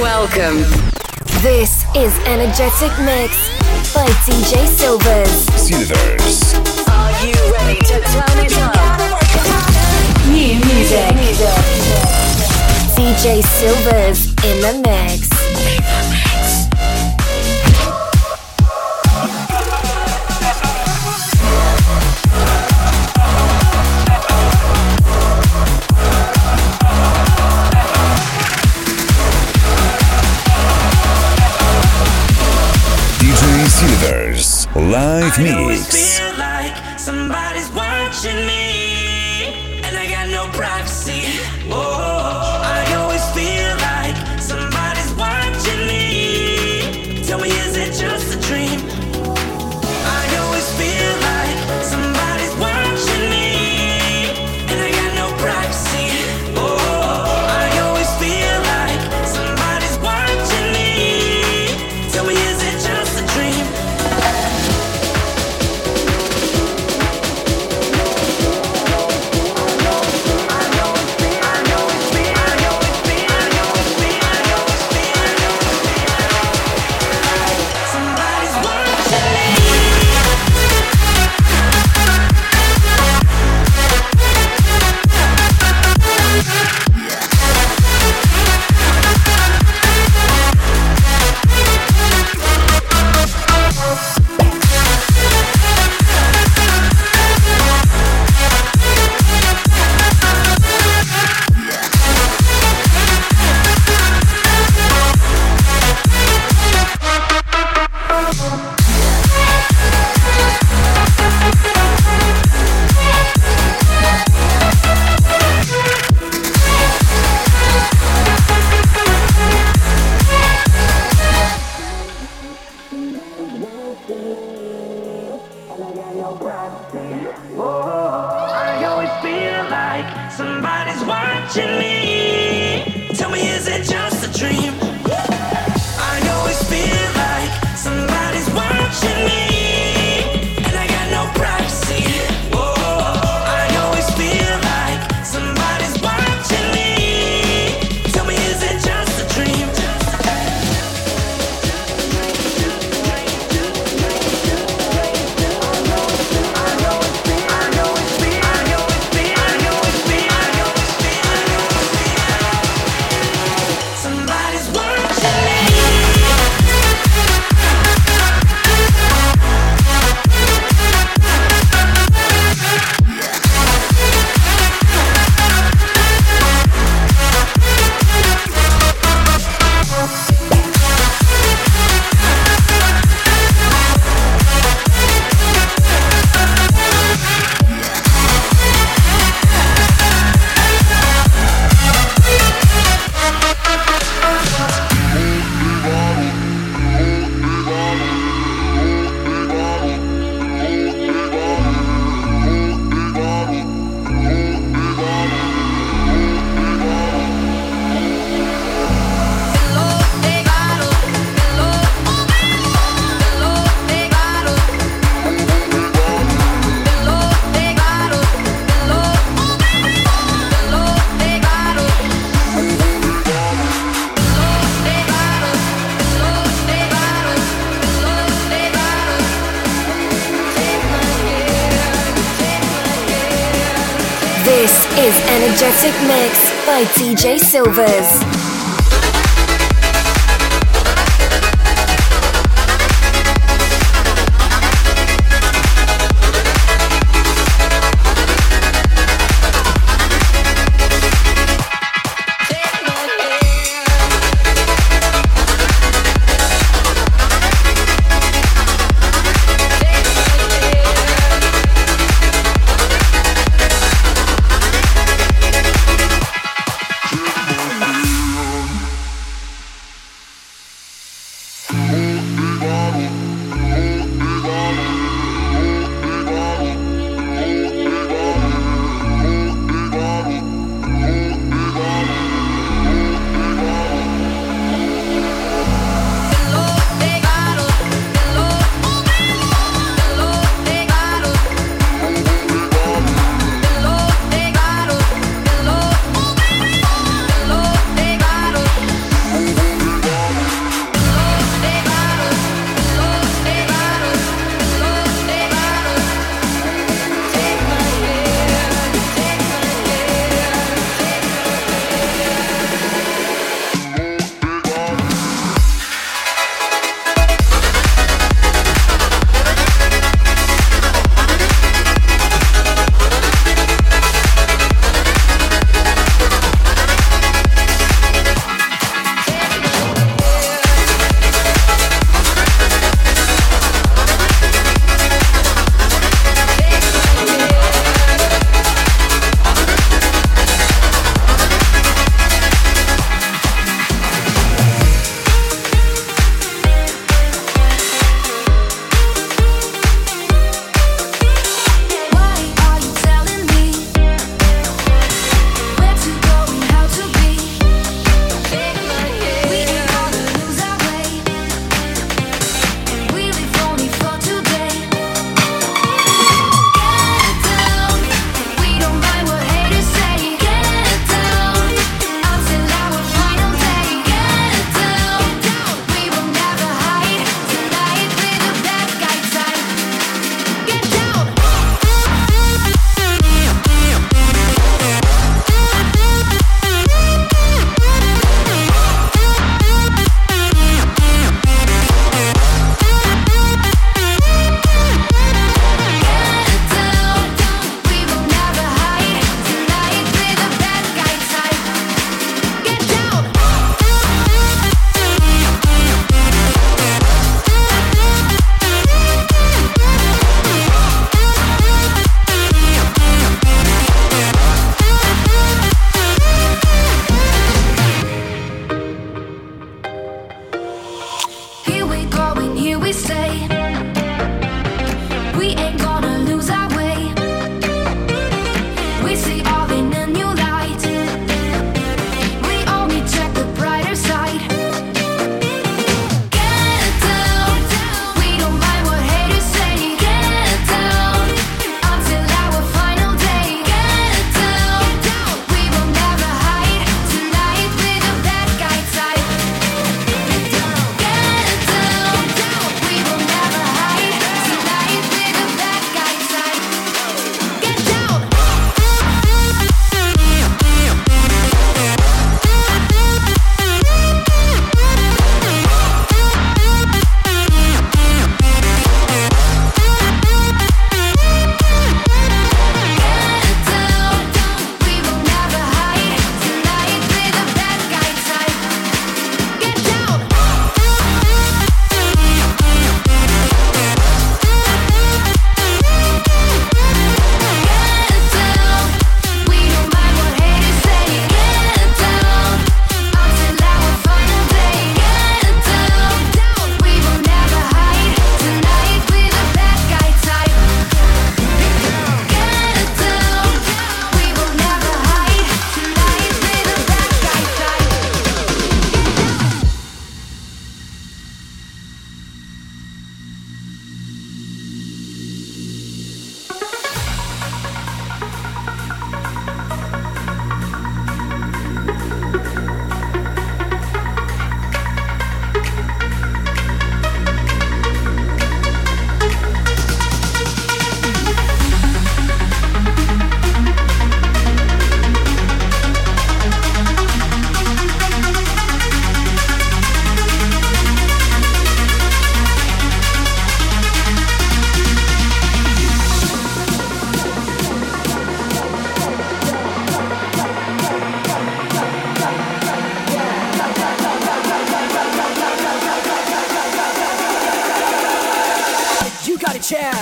Welcome. This is Energetic Mix by DJ Silvers. Silvers. Are you ready to turn it up? New music. music. DJ Silvers in the mix. Mix. always feel like somebody's watching me. Tell me, is it just DJ Silvers.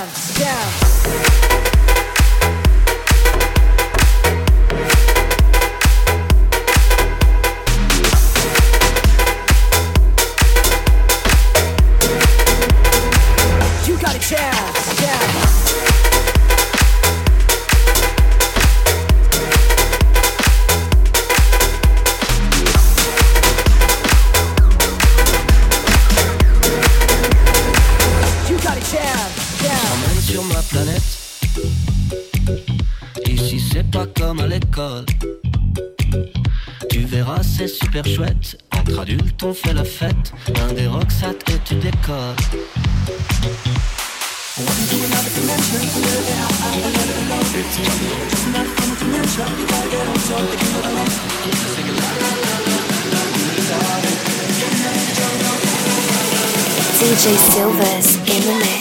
dance, dance. on fait la fête. Un des rocksats et tu décores. DJ Silvers in the mix.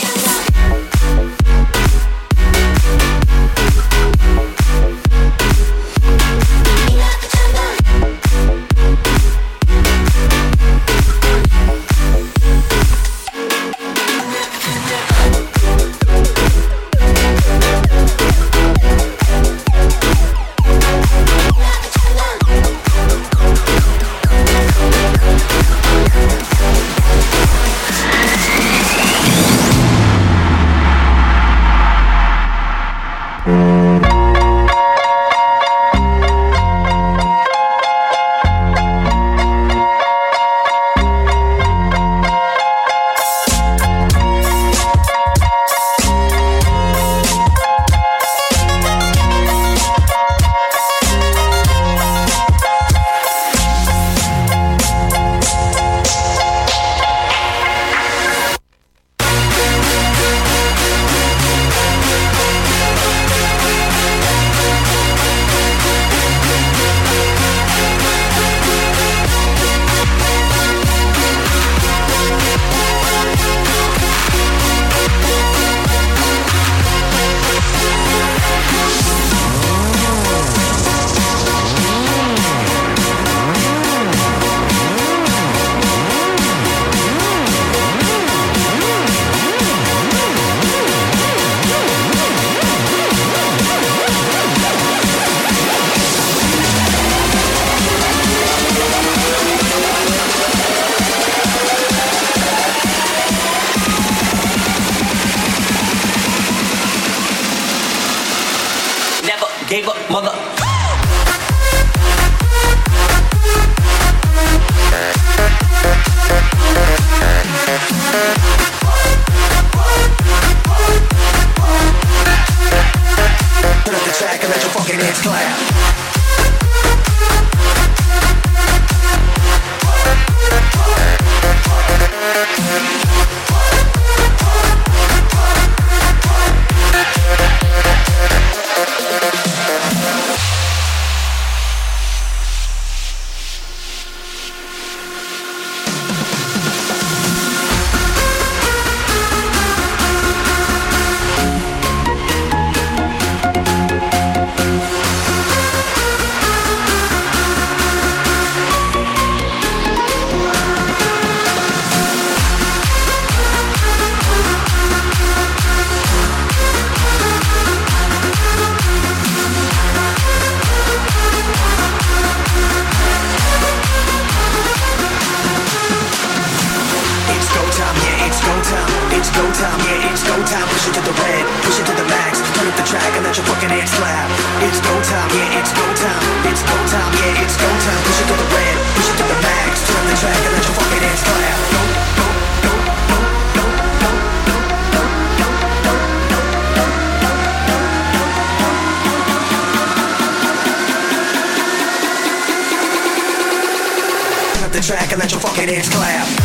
titties clap.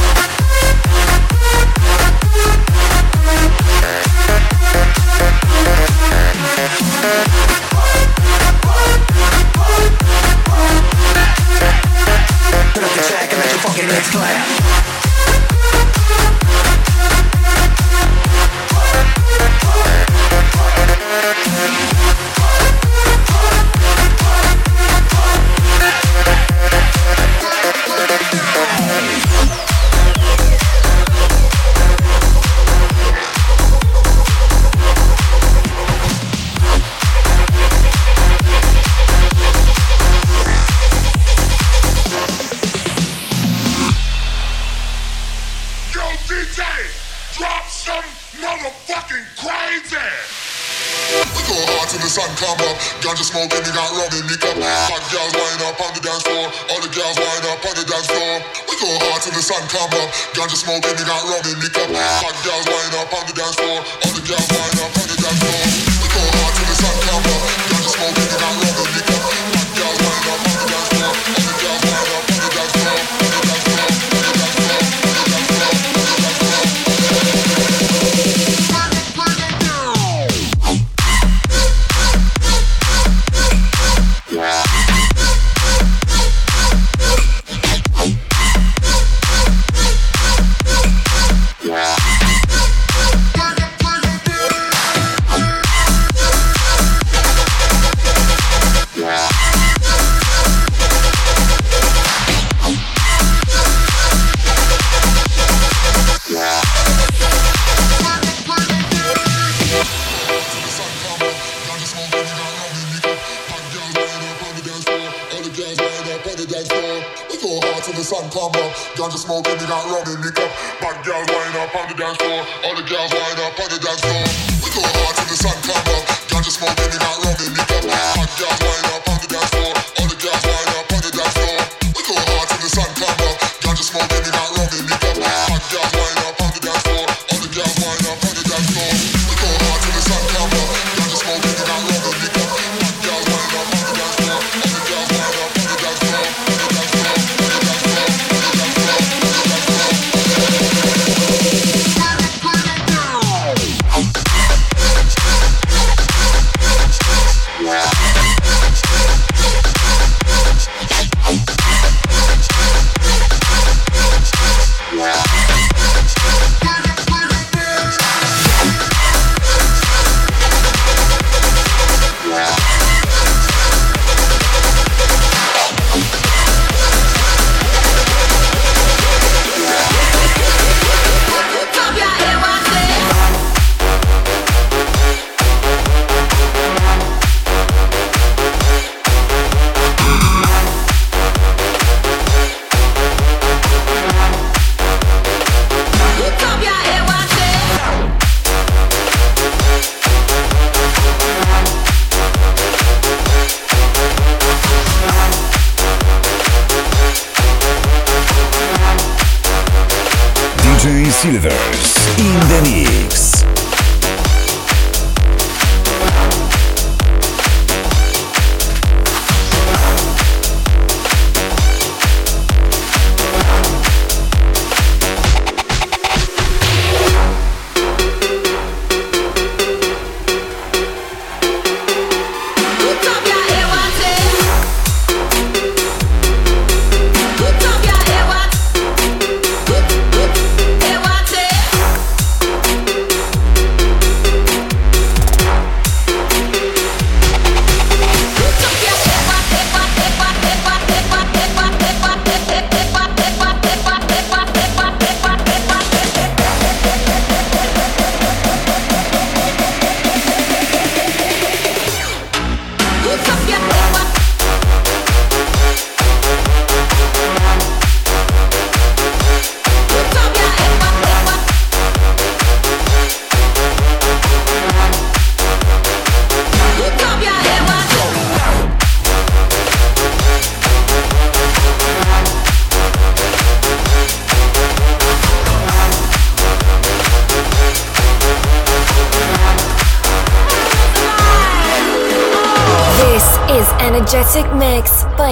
So fucking crazy. We go hard till the sun come up. Ganja smoking, we got rum in me cup. Hot girls wind up on the dance floor. All the girls wind up on the dance floor. We go hard till the sun come up. Ganja smoking, we got rum in me cup. Hot girls wind up on the dance floor. All the girls wind up on the dance floor. We go hard till the sun come up. Ganja smoking, we got rum Ganja smoking, we got rum in the cup. Bad girls wind up on the dance floor. All the girls wind up on the dance floor. We go hard till the sun come up. Ganja smoking, we got rum in the cup. Bad girls wind up on the dance floor. All the girls wind up on the dance floor. We go hard till the sun come up. Ganja smoking, we got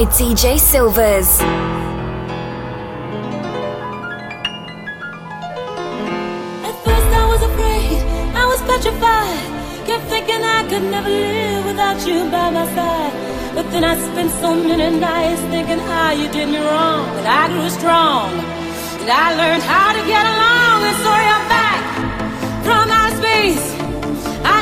DJ Silvers. At first I was afraid, I was petrified. Kept thinking I could never live without you by my side. But then I spent so many nights thinking how you did me wrong. But I grew strong, and I learned how to get along. And so back from space.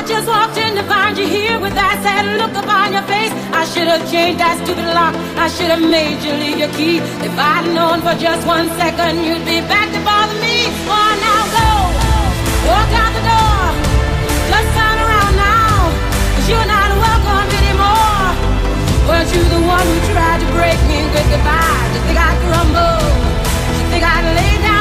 Just walked in to find you here with that sad look upon your face. I should have changed that stupid lock. I should have made you leave your key. If I'd known for just one second you'd be back to bother me. Oh, now go, walk out the door. Just turn around now, cause you're not welcome anymore. Weren't you the one who tried to break me good goodbye? Did you think I'd crumble? Did you think I'd lay down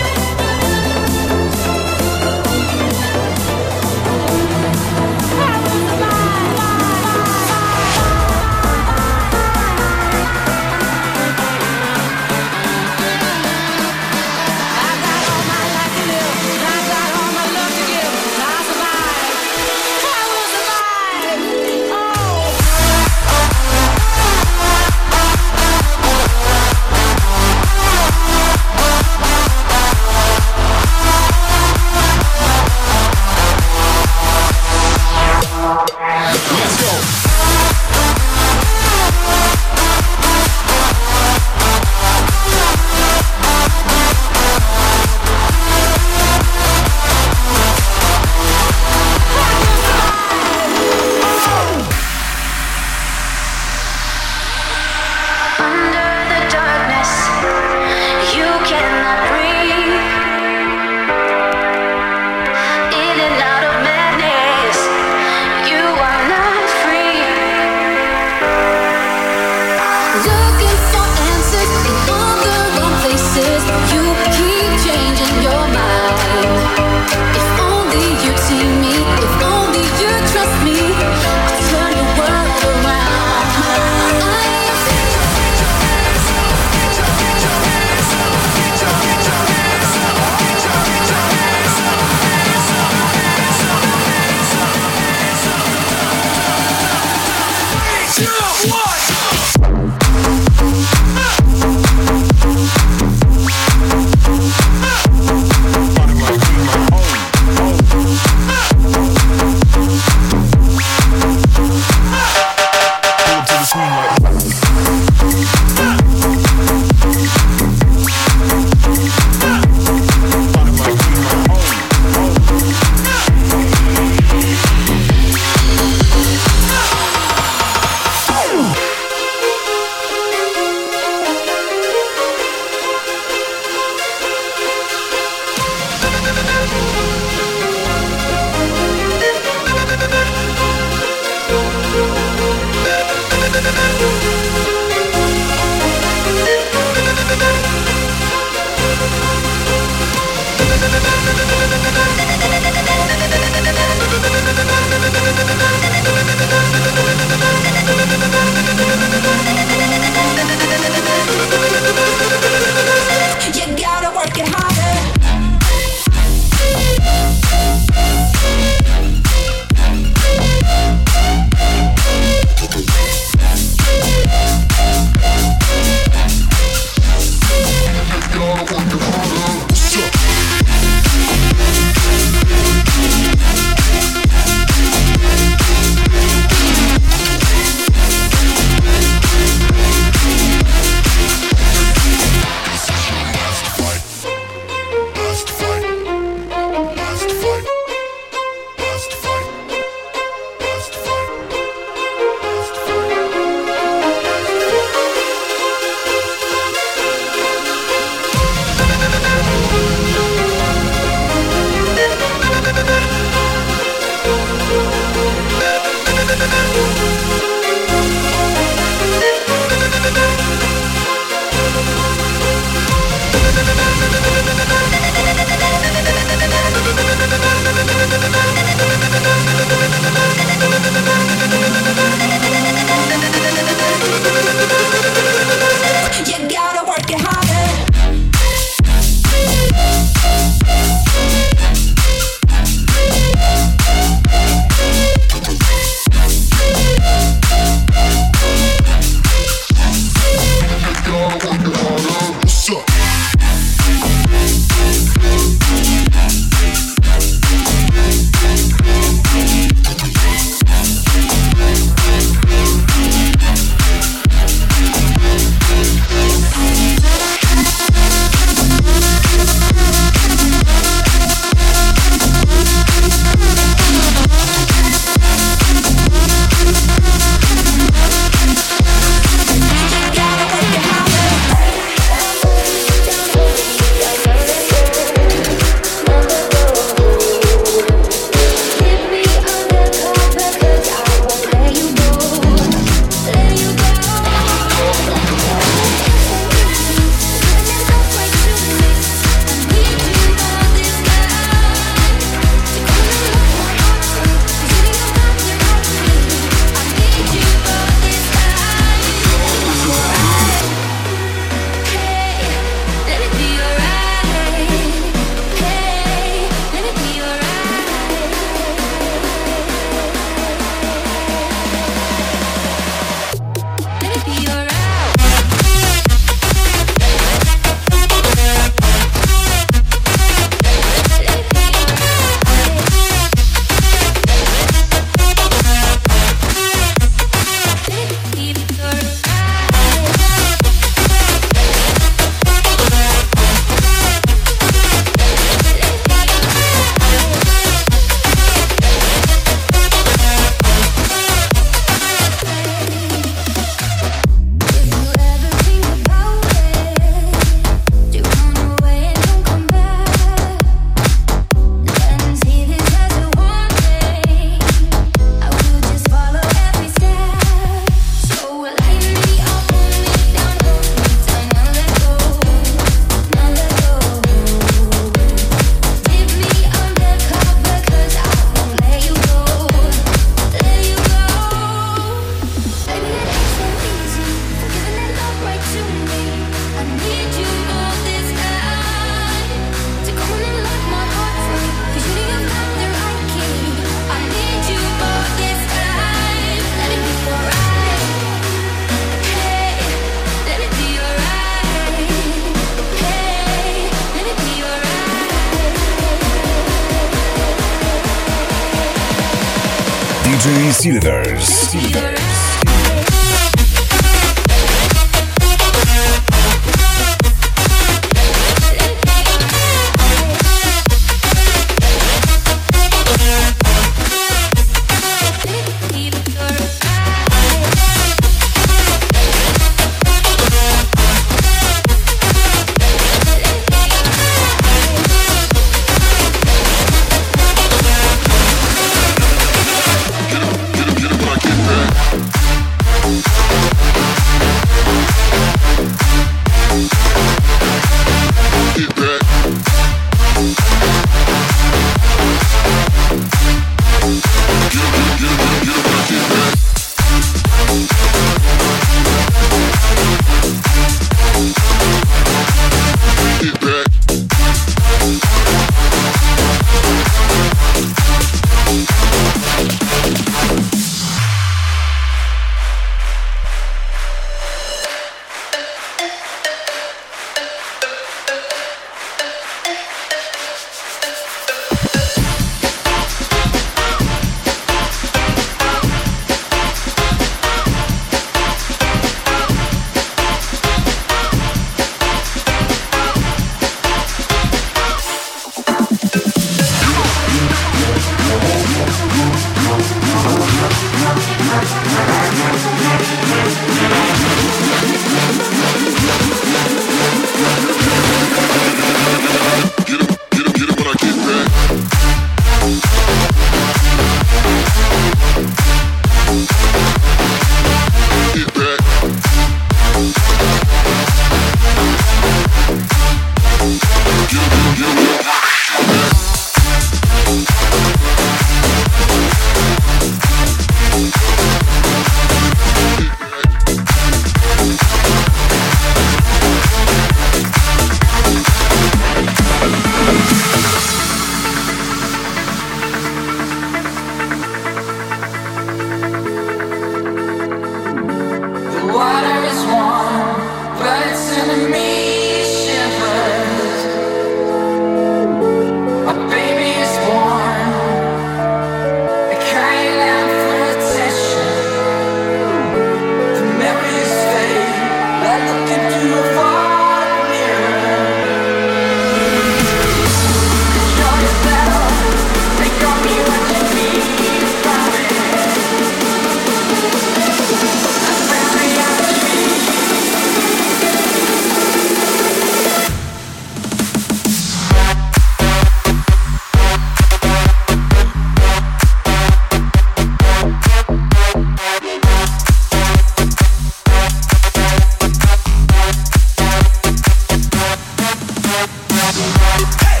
nothing